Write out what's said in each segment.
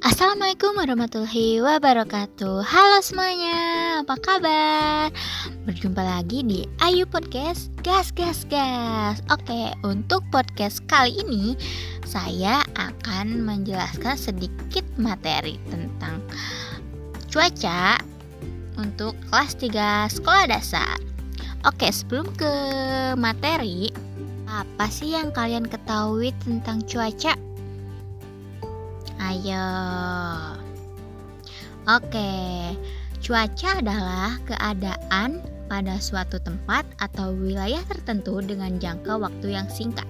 Assalamualaikum warahmatullahi wabarakatuh Halo semuanya, apa kabar? Berjumpa lagi di Ayu Podcast Gas Gas Gas Oke, untuk podcast kali ini Saya akan menjelaskan sedikit materi tentang cuaca Untuk kelas 3 sekolah dasar Oke, sebelum ke materi Apa sih yang kalian ketahui tentang cuaca? Ayo. Oke, cuaca adalah keadaan pada suatu tempat atau wilayah tertentu dengan jangka waktu yang singkat.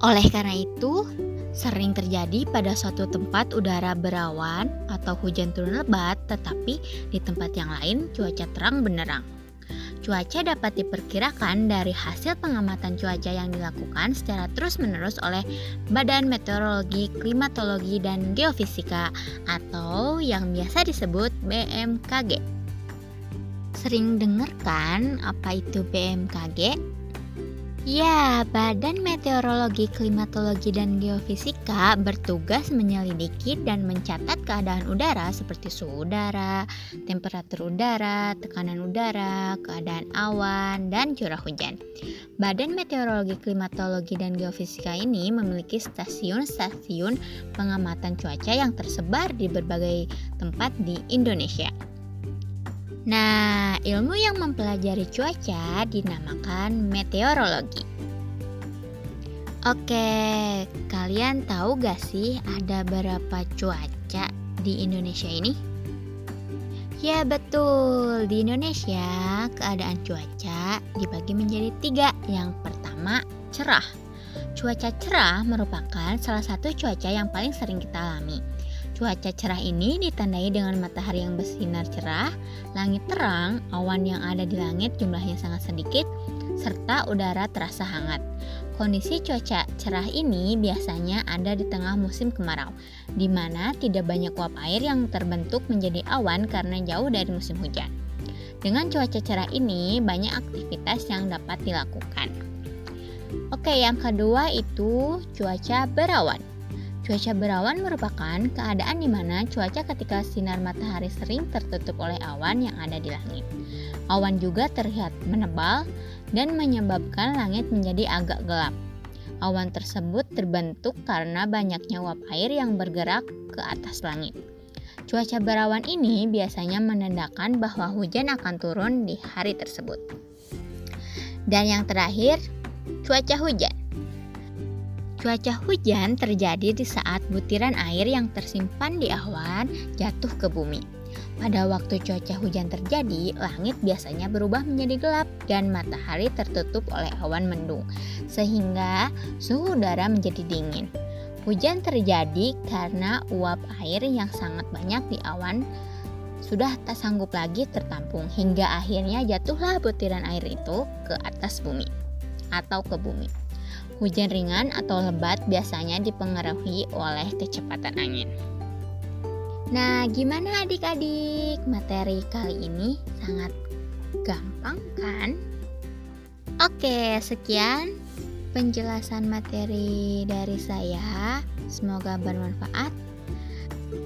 Oleh karena itu, sering terjadi pada suatu tempat udara berawan atau hujan turun lebat, tetapi di tempat yang lain cuaca terang benderang. Cuaca dapat diperkirakan dari hasil pengamatan cuaca yang dilakukan secara terus-menerus oleh Badan Meteorologi, Klimatologi, dan Geofisika atau yang biasa disebut BMKG. Sering dengar kan apa itu BMKG? Ya, Badan Meteorologi, Klimatologi, dan Geofisika bertugas menyelidiki dan mencatat keadaan udara seperti suhu udara, temperatur udara, tekanan udara, keadaan awan, dan curah hujan. Badan Meteorologi, Klimatologi, dan Geofisika ini memiliki stasiun-stasiun pengamatan cuaca yang tersebar di berbagai tempat di Indonesia. Nah, ilmu yang mempelajari cuaca dinamakan meteorologi. Oke, kalian tahu gak sih ada berapa cuaca di Indonesia ini? Ya betul, di Indonesia keadaan cuaca dibagi menjadi tiga. Yang pertama, cerah. Cuaca cerah merupakan salah satu cuaca yang paling sering kita alami Cuaca cerah ini ditandai dengan matahari yang bersinar cerah, langit terang, awan yang ada di langit jumlahnya sangat sedikit, serta udara terasa hangat. Kondisi cuaca cerah ini biasanya ada di tengah musim kemarau, di mana tidak banyak uap air yang terbentuk menjadi awan karena jauh dari musim hujan. Dengan cuaca cerah ini, banyak aktivitas yang dapat dilakukan. Oke, yang kedua itu cuaca berawan. Cuaca berawan merupakan keadaan di mana cuaca ketika sinar matahari sering tertutup oleh awan yang ada di langit. Awan juga terlihat menebal dan menyebabkan langit menjadi agak gelap. Awan tersebut terbentuk karena banyaknya uap air yang bergerak ke atas langit. Cuaca berawan ini biasanya menandakan bahwa hujan akan turun di hari tersebut. Dan yang terakhir, cuaca hujan. Cuaca hujan terjadi di saat butiran air yang tersimpan di awan jatuh ke bumi. Pada waktu cuaca hujan terjadi, langit biasanya berubah menjadi gelap dan matahari tertutup oleh awan mendung, sehingga suhu udara menjadi dingin. Hujan terjadi karena uap air yang sangat banyak di awan sudah tak sanggup lagi tertampung hingga akhirnya jatuhlah butiran air itu ke atas bumi atau ke bumi. Hujan ringan atau lebat biasanya dipengaruhi oleh kecepatan angin. Nah, gimana adik-adik? Materi kali ini sangat gampang kan? Oke, sekian penjelasan materi dari saya. Semoga bermanfaat.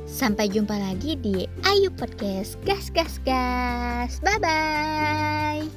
Sampai jumpa lagi di Ayu Podcast. Gas gas gas. Bye bye.